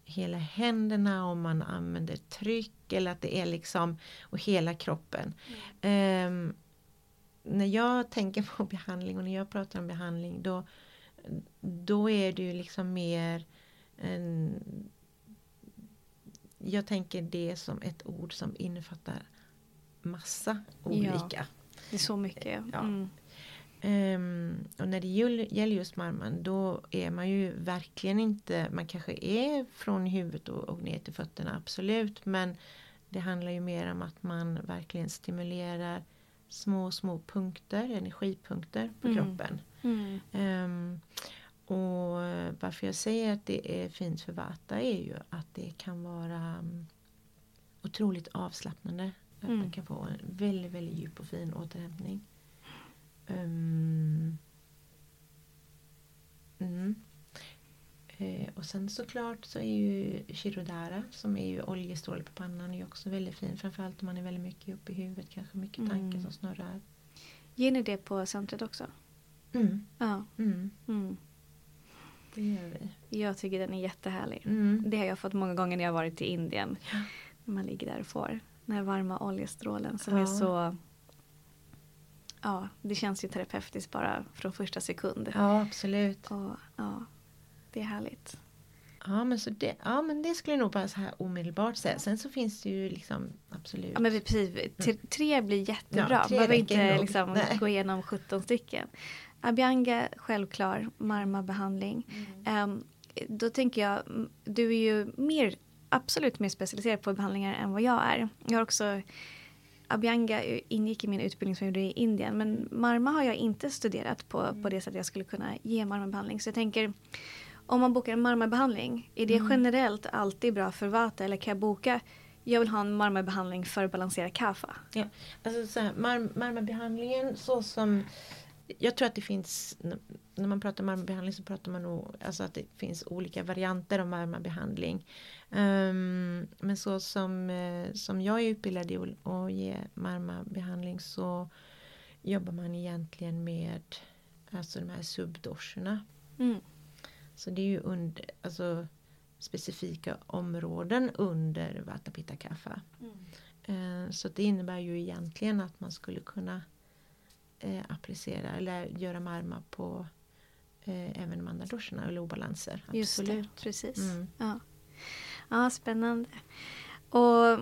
hela händerna och man använder tryck eller att det är liksom och hela kroppen. Ehm, när jag tänker på behandling och när jag pratar om behandling då, då är det ju liksom mer en, jag tänker det som ett ord som innefattar massa olika. Det är så mycket. Ja. Mm. Ehm, och när det gäll- gäller just marman då är man ju verkligen inte, man kanske är från huvudet och, och ner till fötterna absolut men det handlar ju mer om att man verkligen stimulerar små små punkter, energipunkter på Mm. kroppen. Mm. Ehm, och varför jag säger att det är fint för Vata är ju att det kan vara mm, otroligt avslappnande. Att Mm. man kan få en väldigt, väldigt djup och fin återhämtning. Ehm, mm. Eh, och sen såklart så är ju Shirodara som är ju oljestråle på pannan är också väldigt fin. Framförallt om man är väldigt mycket uppe i huvudet. Kanske mycket tankar Mm. som snurrar. Ger ni det på centret också? Mm. Ja. Mm. Mm. Det gör vi. Jag tycker den är jättehärlig. Mm. Det har jag fått många gånger när jag varit i Indien. Ja. När man ligger där och får den här varma oljestrålen som Ja. är så... Ja, det känns ju terapeutiskt bara från första sekund. Ja, absolut. Och ja, det är härligt. Ja men, så det, ja, men det skulle jag nog bara så här omedelbart säga. Sen så finns det ju liksom absolut. Ja, men precis, tre, tre blir jättebra. Ja, tre Behöver inte nog. liksom, Nej. gå igenom 17 stycken. Abhyanga, självklar. Marma-behandling. Ehm, då tänker jag, mm, du är ju mer, absolut mer specialiserad på behandlingar än vad jag är. Jag har också Abhyanga ingick i min utbildning som jag gjorde i Indien. Men Marma har jag inte studerat på, på det sättet jag skulle kunna ge Marma-behandling. Så jag tänker, om man bokar en Marma-behandling, är det generellt alltid bra för Vata? Eller kan jag boka, jag vill ha en Marma-behandling för att balansera Kapha? Ja, alltså så här, mar- marmabehandlingen så som jag tror att det finns när man pratar marmabehandling så pratar man nog alltså att det finns olika varianter av marmabehandling. Um, men så som, eh, som jag är utbildad i att- ge marmabehandling så jobbar man egentligen med alltså de här subdoscherna. Mm. Så det är ju under, alltså, specifika områden under Vata Pitta Kapha. Eh, Så det innebär ju egentligen att man skulle kunna eh, applicera eller göra marma på eh, även mandadoscherna eller obalanser. Just det, Absolut. precis. Mm. Ja. Ja, spännande. Och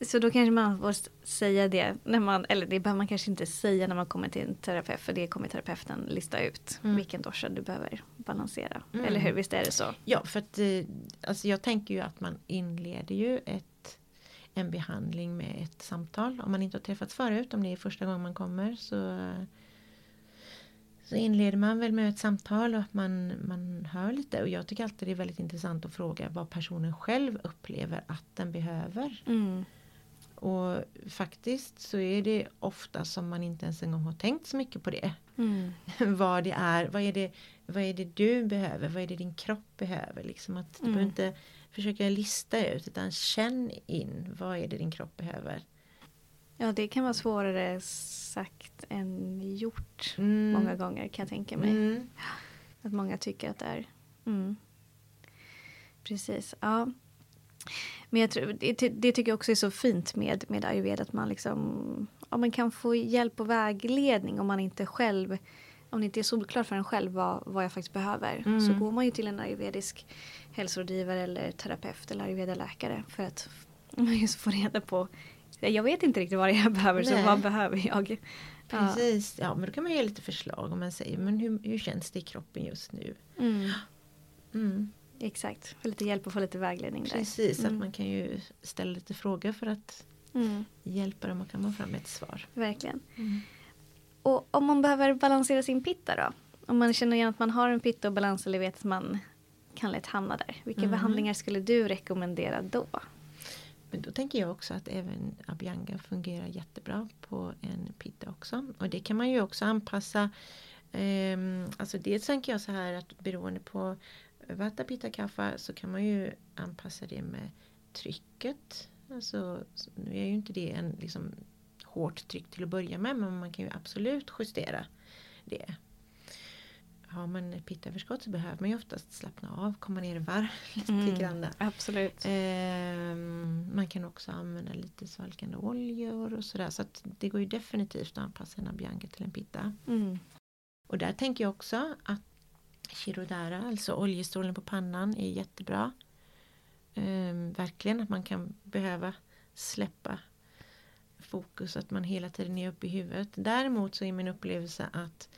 så då kanske man får säga det, när man, eller det behöver man kanske inte säga när man kommer till en terapeut, för det kommer terapeuten lista ut Mm. vilken dosha du behöver balansera. Mm. Eller hur, visst är det så? Ja, för att eh, alltså jag tänker ju att man inleder ju ett, en behandling med ett samtal. Om man inte har träffats förut, om det är första gången man kommer så, så inleder man väl med ett samtal och att man, man hör lite. Och jag tycker alltid det är väldigt intressant att fråga vad personen själv upplever att den behöver. Mm. Och faktiskt så är det ofta som man inte ens en gång har tänkt så mycket på det. Mm. vad det är, vad är det, vad är det du behöver, vad är det din kropp behöver. Liksom att du Mm. behöver inte försöka lista ut utan känn in vad är det din kropp behöver. Ja, det kan vara svårare sagt än gjort Mm. många gånger kan jag tänka mig. Mm. Att många tycker att det är. Mm. Precis, ja. Men jag tror, det, det tycker jag också är så fint med, med ayurveda. Att man, liksom, ja, man kan få hjälp och vägledning om man inte själv om det inte är solklart för en själv vad, vad jag faktiskt behöver. Mm. Så går man ju till en ayurvedisk hälsorådgivare eller terapeut eller ayurveda-läkare. För att man just få reda på. Jag vet inte riktigt vad jag behöver så Nej. vad behöver jag? Ja. Precis, ja men då kan man ge lite förslag om man säger men hur, hur känns det i kroppen just nu? Mm, Mm. exakt, få lite hjälp och få lite vägledning där. Precis, Mm. att man kan ju ställa lite frågor för att Mm. hjälpa dem att komma fram med ett svar. Verkligen. Mm. Och om man behöver balansera sin pitta då? Om man känner igen att man har en pitta och balans eller vet att man kan lätt hamna där. Vilka Mm. behandlingar skulle du rekommendera då? Men då tänker jag också att även Abianga fungerar jättebra på en pitta också. Och det kan man ju också anpassa. Ehm, alltså dels tänker jag så här att beroende på Vata Pitta Kaffa så kan man ju anpassa det med trycket. Alltså, nu är ju inte det en liksom, hårt tryck till att börja med men man kan ju absolut justera det. Har man ett pittöverskott så behöver man ju oftast slappna av, komma ner i varv lite grann. Absolut. Ehm, man kan också använda lite svalkande oljor och sådär. Så att det går ju definitivt att anpassa en Abianga till en pitta. Mm. Och där tänker jag också att Chirodara, alltså oljestrålen på pannan, är jättebra. Ehm, verkligen att man kan behöva släppa fokus, att man hela tiden är uppe i huvudet. Däremot så är min upplevelse att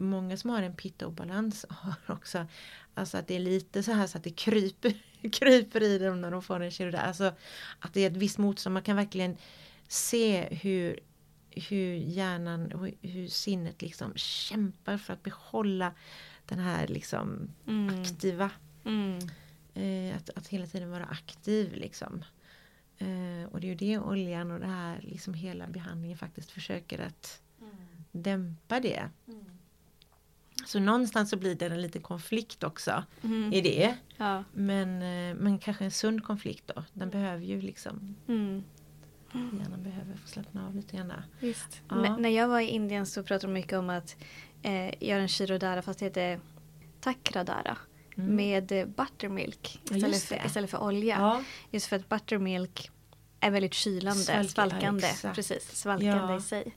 många som har en pitta-obalans har också Alltså att det är lite så här så att det kryper, kryper i dem när de får en kirurgi. Alltså att det är ett visst motstånd. Man kan verkligen se hur, hur hjärnan och hur sinnet liksom kämpar för att behålla den här liksom aktiva. Mm. Eh, att, att hela tiden vara aktiv liksom. Eh, och det är ju det oljan och det här liksom hela behandlingen faktiskt försöker att dämpa det. Så någonstans så blir det en liten konflikt också i det. Ja. Men, eh, men kanske en sund konflikt då. Den behöver ju liksom, Mm. hjärnan behöver få slappna av lite grann. Visst. Ja. När jag var i Indien så pratade de mycket om att eh, göra en shirodara fast det heter takradara. Med eh, buttermilk Mm. Ja, istället, för, istället för olja. Ja. Just för att buttermilk är väldigt kylande, Svalkar, svalkande. exakt. Precis, svalkande Ja. i sig.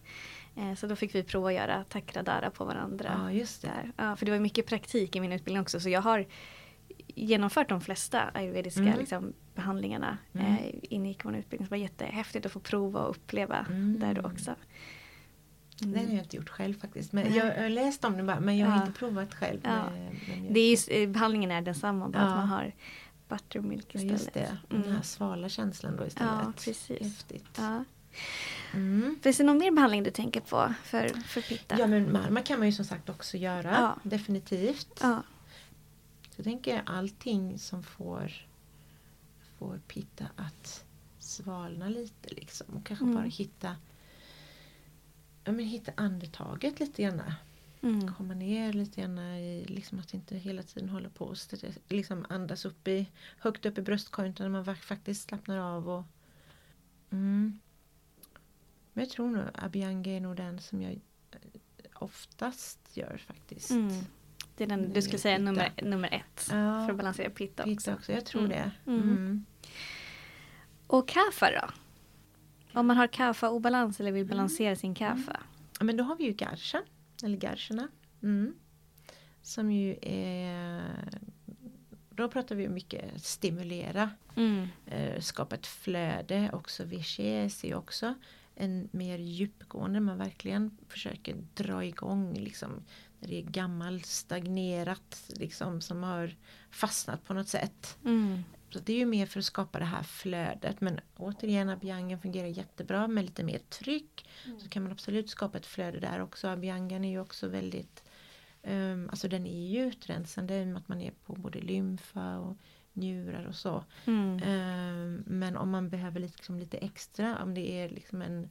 Eh, så då fick vi prova att göra takradara på varandra. Ja, just det. Där. Ja, för det var mycket praktik i min utbildning också. Så jag har genomfört de flesta ayurvediska Mm. liksom, behandlingarna Mm. eh, inne i vår utbildning. Så det var jättehäftigt att få prova och uppleva Mm. där då också. Det har jag inte gjort själv faktiskt. Men jag, har läst om det bara, men jag har Ja. inte provat själv. Ja. Med. Det är just, eh, behandlingen är densamma, bara Ja. att man har buttermilk Ja, istället. just det. Mm. Den här svala känslan då istället. Ja, precis. Häftigt. Mm. Finns det någon mer behandling du tänker på för, för pitta? Ja men marma kan man ju som sagt också göra. Ja. Definitivt. Ja. Så tänker jag allting som får, får pitta att svalna lite liksom. Och kanske Mm. bara hitta, ja, men hitta andetaget lite grann. Mm. Komma ner lite grann i, liksom att inte hela tiden hålla på och liksom andas upp i, högt upp i bröstkorgen utan man faktiskt slappnar av. Och, mm. Men jag tror nog Abianga är nog den som jag eh, oftast gör faktiskt. Mm. Det är den du skulle säga pitta. nummer, nummer ett Ja. för att balansera pitta. Pitta också, jag tror Mm. det. Mm. Mm. Och kaffa då? Om man har kaffa-obalans eller vill balansera sin kaffa? Ja, men då har vi ju garsha, eller garscherna. Mm. Som ju är... Då pratar vi mycket stimulera, Mm. eh, skapa ett flöde. Också är också en mer djupgående, man verkligen försöker dra igång liksom när det är gammalt, stagnerat, liksom som har fastnat på något sätt. Mm. Så det är ju mer för att skapa det här flödet. Men återigen, Abiangan fungerar jättebra med lite mer tryck. Så kan man absolut skapa ett flöde där också. Abiangan är ju också väldigt um, Alltså den är ju utrensande i och med att man är på både lymfa och njurar och så. Mm. Ehm, men om man behöver liksom lite extra, om det är liksom en,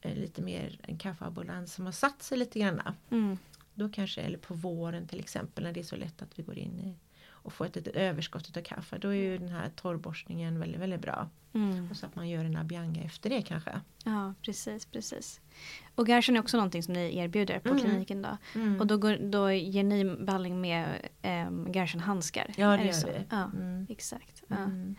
en lite mer en kaffeabulans som har satt sig lite grann. Mm. Då kanske, eller på våren till exempel när det är så lätt att vi går in i och får ett litet överskott av kaffe. Då är ju den här torrborstningen väldigt, väldigt bra. Mm. Och så att man gör en abianga efter det kanske. Ja, precis, precis. Och Gerson är också någonting som ni erbjuder på Mm. kliniken då. Mm. Och då, går, då ger ni behandling med um, Gerson-handskar? Ja, Är det gör så? vi. Ja, Mm. exakt. Ja. Mm.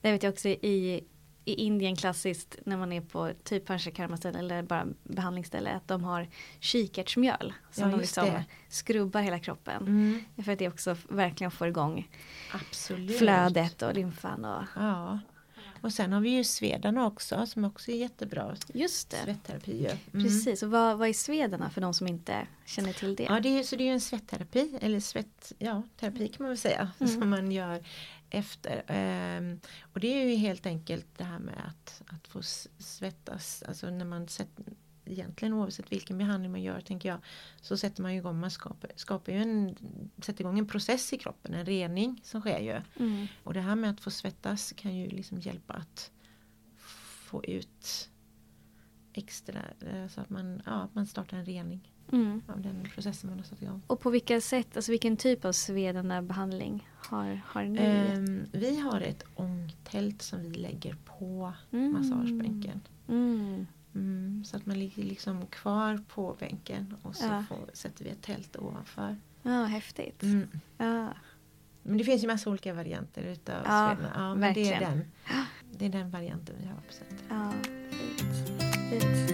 Det vet jag också i, i Indien klassiskt när man är på typ panchakarma-ställe eller bara behandlingsställe att de har kikärtsmjöl som Ja, de liksom det. skrubbar hela kroppen. Mm. För att det också verkligen får igång Absolut. flödet och lymfan och Ja. Och sen har vi ju svedarna också som också är jättebra. just det. Svetterapi ju. Mm. Precis, och vad, vad är svedarna för de som inte känner till det? Ja, det är, så det är en svetterapi, eller svett, ja, terapi kan man väl säga, som man gör efter. Ehm, och det är ju helt enkelt det här med att, att få svettas, alltså när man sätt, egentligen oavsett vilken behandling man gör tänker jag så sätter man ju igång, man skapar, skapar ju en, sätter igång en process i kroppen, en rening som sker ju. Mm. Och det här med att få svettas kan ju liksom hjälpa att få ut extra, eh, så att man, ja, man startar en rening Mm. av den processen man har satt igång. Och på vilka sätt, alltså vilken typ av svedande behandling har, har ni? Ehm, vi har ett ångtält som vi lägger på Mm. massagebänken. Mm. Mm, så att man ligger liksom kvar på bänken och så Ja. får, sätter vi ett tält ovanför. Ja, häftigt. Mm. Ja. Men det finns ju massa olika varianter utav Ja. Ja, men det är, verkligen. den, det är den varianten vi har på sättet. Ja, fint. fint.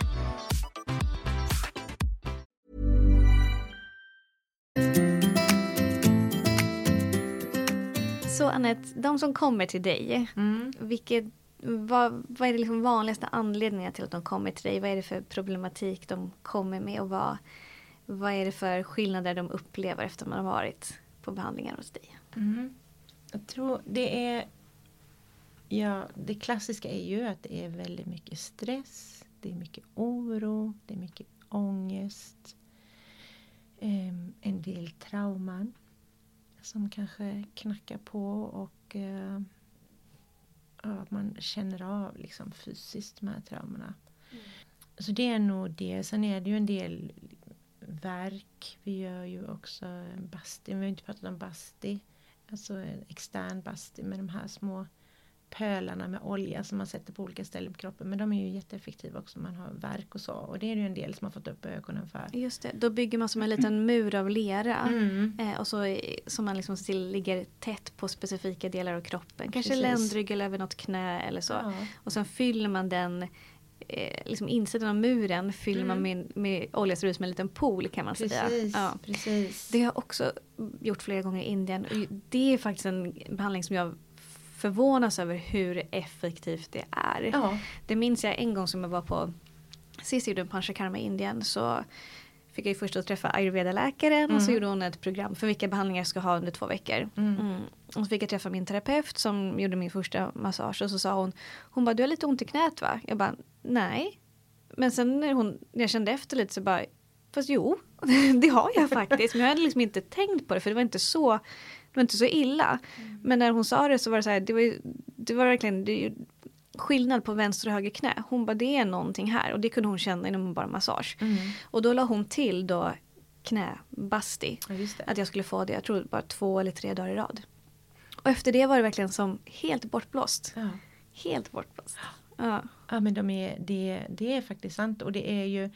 Så Anette, de som kommer till dig, Mm. vilket, vad, vad är det liksom vanligaste anledningen till att de kommer till dig? Vad är det för problematik de kommer med och vad, vad är det för skillnader de upplever efter man har varit på behandlingar hos dig? Mm. Jag tror det är Ja, det klassiska är ju att det är väldigt mycket stress, det är mycket oro, det är mycket ångest. em, en del trauman som kanske knackar på och eh, ja, man känner av liksom fysiskt de här traumorna. Så det är nog det. Sen är det ju en del verk. Vi gör ju också en basti. Vi har inte pratat om basti. Alltså en extern basti med de här små pölarna med olja som man sätter på olika ställen på kroppen. Men de är ju jätteeffektiva också om man har verk och så. Och det är ju en del som har fått upp ögonen för. Just det, då bygger man som en liten mur av lera. Mm. Eh, och så eh, som man liksom ligger tätt på specifika delar av kroppen. Kanske Precis. ländrygg eller över något knä eller så. Ja. Och sen fyller man den eh, liksom insidan av muren fyller man med, med olja så det som en liten pool kan man säga. Mm. Precis, Ja. precis. Det har jag också gjort flera gånger i Indien. Och det är faktiskt en behandling som jag förvånas över hur effektivt det är. Ja. Det minns jag en gång som jag var på Sist jag gjorde en panchakarma i Indien så fick jag ju först att träffa ayurveda-läkaren och så gjorde hon ett program för vilka behandlingar jag ska ha under två veckor. Mm. Och så fick jag träffa min terapeut som gjorde min första massage och så sa hon Hon bara du har lite ont i knät va? Jag bara nej. Men sen när, hon, när jag kände efter lite så bara Fast jo, det har jag faktiskt. Men jag hade liksom inte tänkt på det för det var inte så, det var inte så illa. Men när hon sa det så var det så här, det var, det var verkligen det skillnad på vänster och höger knä. Hon bara det är någonting här och det kunde hon känna inom bara massage. Och då la hon till då knäbasti. Ja. Att jag skulle få det, jag tror bara två eller tre dagar i rad. Och efter det var det verkligen som helt bortblåst. Ja. Helt bortblåst. Ja. Ja men de är, det, det är faktiskt sant och det är ju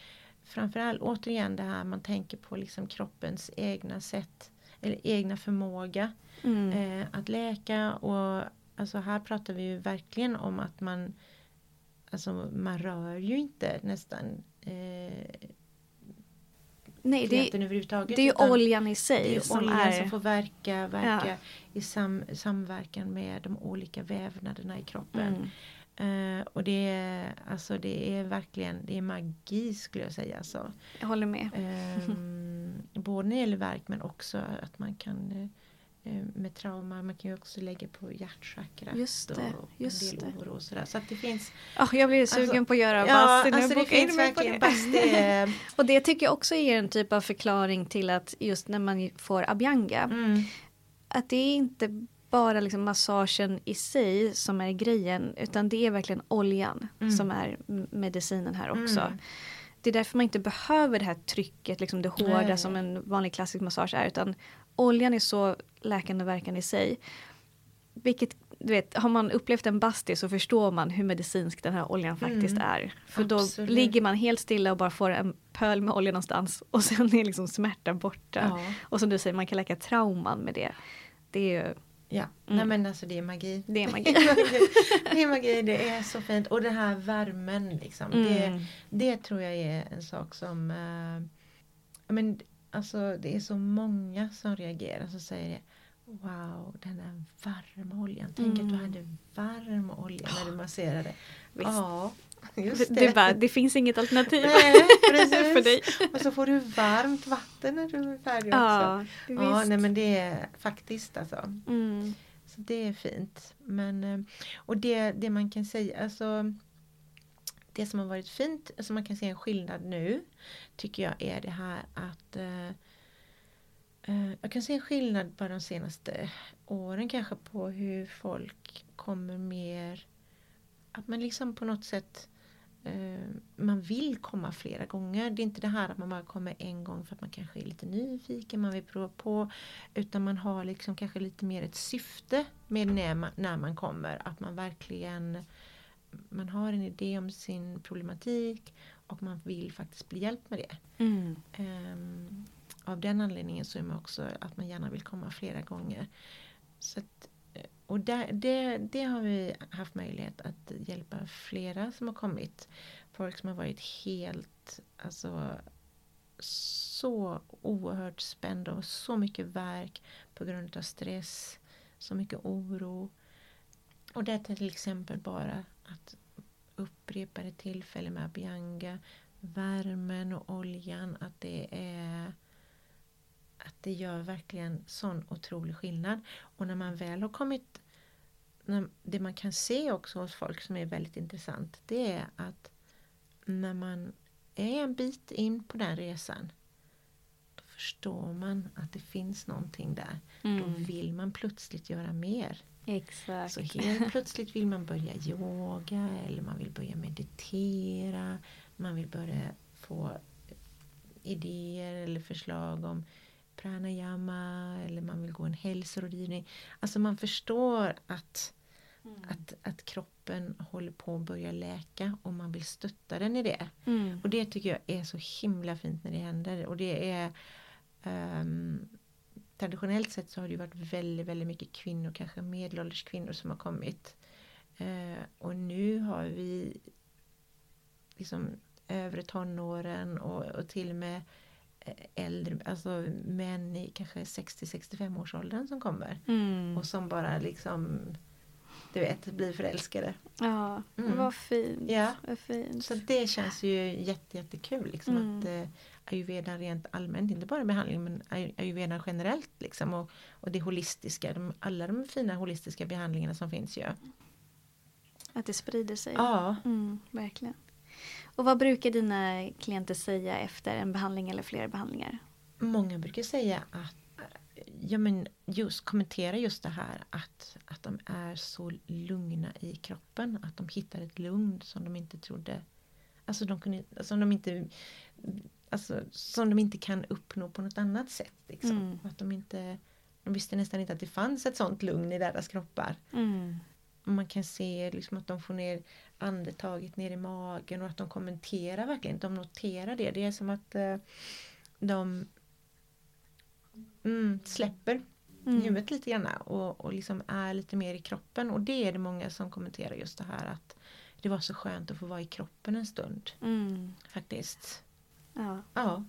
framförallt återigen det här man tänker på liksom kroppens egna sätt eller egna förmåga Mm. eh, att läka och alltså här pratar vi ju verkligen om att man alltså man rör ju inte nästan eh, Nej, det, är ju oljan i sig det är som oljan är... som får verka, verka Ja. i sam, samverkan med de olika vävnaderna i kroppen. Mm. Eh, och det är, alltså det är verkligen det är magi skulle jag säga. Så. Jag håller med. Ehm, både när det gäller verk men också att man kan eh, eh, med trauma, man kan ju också lägga på hjärtchakrat Just det, och just en del det. oro och sådär. Så att det finns Ah, jag blir sugen Alltså, på att göra Ja, basti nu. alltså det finns verkligen basti. eh, Och det tycker jag också ger en typ av förklaring till att just när man får abhyanga. mm, Att det är inte bara liksom massagen i sig som är grejen. Utan det är verkligen oljan som är medicinen här också. Mm. Det är därför man inte behöver det här trycket, liksom det hårda Nej. som en vanlig klassisk massage är. Utan oljan är så läkande och verkande i sig. Vilket, du vet, har man upplevt en basti så förstår man hur medicinsk den här oljan faktiskt är. För Absolut. då ligger man helt stilla och bara får en pöl med olja någonstans och sen är liksom smärtan borta. Ja. Och som du säger, man kan läka trauman med det. Det är Ja, nej men alltså det är magi. Det är magi. det är magi, det är så fint. Och den här värmen liksom. Det, Mm. det tror jag är en sak som ja, men, alltså, det är så många som reagerar som säger det. Wow, den där varma oljan. Tänk att du hade varm olja när du masserade. Visst. Ja, just det. Du bara, det finns inget alternativ Nej, precis. för dig. Och så får du varmt vatten när du är färdig också. Ja, Ja, visst. nej men det är faktiskt alltså. Mm. Så det är fint. Men, eh, och det, det man kan säga, alltså det som har varit fint, som man kan se en skillnad nu, tycker jag är det här att eh, eh, jag kan se en skillnad bara de senaste åren kanske på hur folk kommer mer, att man liksom på något sätt man vill komma flera gånger. Det är inte det här att man bara kommer en gång för att man kanske är lite nyfiken, man vill prova på. Utan man har liksom kanske lite mer ett syfte med när man, när man kommer. Att man verkligen man har en idé om sin problematik och man vill faktiskt bli hjälpt med det. Mm. Ehm, av den anledningen så är man också att man gärna vill komma flera gånger. Så att, eh, och där, det, det har vi haft möjlighet att hjälpa flera som har kommit. Folk som har varit helt, alltså så oerhört spända och så mycket verk på grund av stress, så mycket oro. Och det är till exempel bara att upprepade tillfällen med Abianga, värmen och oljan, att det är att det gör verkligen sån otrolig skillnad. Och när man väl har kommit det man kan se också hos folk som är väldigt intressant det är att när man är en bit in på den resan då förstår man att det finns någonting där. Då vill man plötsligt göra mer. Exakt. Så helt plötsligt vill man börja yoga eller man vill börja meditera. Man vill börja få idéer eller förslag om pranayama eller man vill gå en hälsorådgivning. Alltså man förstår att, att, att kroppen håller på att börja läka och man vill stötta den i det. Mm. Och det tycker jag är så himla fint när det händer. Och det är ehm, Traditionellt sett så har det varit väldigt, väldigt mycket kvinnor, kanske medelålders kvinnor som har kommit. Eh, och nu har vi liksom övre tonåren och, och till och med äldre, alltså män i kanske 60-65 års åldern som kommer. Mm. Och som bara liksom, du vet, blir förälskade. Ja, Mm. vad fint. Ja. Vad fint. Så det känns ju jätte, jättekul liksom Mm. att eh, ayurvedan rent allmänt, inte bara behandling men ay- ayurvedan generellt liksom och, och det holistiska, de, alla de fina holistiska behandlingarna som finns ju. Att det sprider sig. Ja, Mm, verkligen. Och vad brukar dina klienter säga efter en behandling eller flera behandlingar? många brukar säga att ja, men just kommentera just det här att, att de är så lugna i kroppen, att de hittar ett lugn som de inte trodde, alltså de kunde, som de inte Alltså, som de inte kan uppnå på något annat sätt. Liksom. Mm. Att de, inte, de visste nästan inte att det fanns ett sånt lugn i deras kroppar. Mm. Man kan se liksom att de får ner andetaget ner i magen och att de kommenterar verkligen, de noterar det. Det är som att eh, de mm, släpper Mm. huvudet lite grann och, och liksom är lite mer i kroppen. Och det är det många som kommenterar just det här att det var så skönt att få vara i kroppen en stund Mm. faktiskt. Ja. Ja,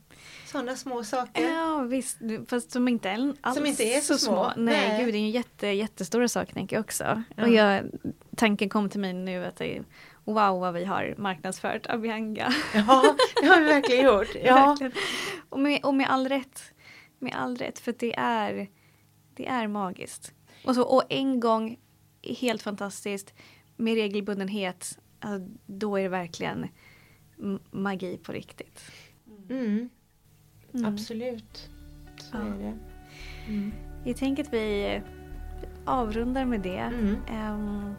sådana små saker. ja, visst. Fast som inte alls Som inte är så små. Nej, Nej. gud, det är ju jätte, jättestora saker tänker jag också. Ja. Och jag, tanken kom till mig nu att det är wow vad vi har marknadsfört Abianga. Ja, det har vi verkligen gjort. Ja, Verkligen. Och, med, och med all rätt. Med all rätt, för det är, det är magiskt. Och, så, och en gång, helt fantastiskt, med regelbundenhet, alltså, då är det verkligen magi på riktigt. Mm, Mm. absolut. Så Ja. är det. Mm. Jag tänker att vi avrundar med det. Mm. Ehm,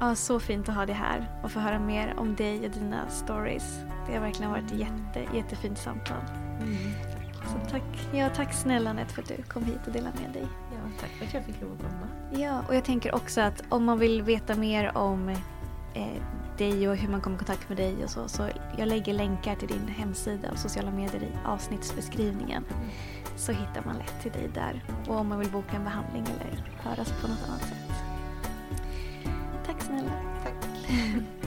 ja, så fint att ha dig här och få höra mer om dig och dina stories. Det har verkligen varit ett jätte, jättefint samtal. Mm. Så tack, ja, tack snälla Anette för att du kom hit och delade med dig. Ja, tack för att jag fick lov att komma. Ja, och jag tänker också att om man vill veta mer om eh, dig och hur man kommer i kontakt med dig och så. Så jag lägger länkar till din hemsida och sociala medier i avsnittsbeskrivningen. Så hittar man lätt till dig där. Och om man vill boka en behandling eller höras på något annat sätt. Tack snälla. Tack.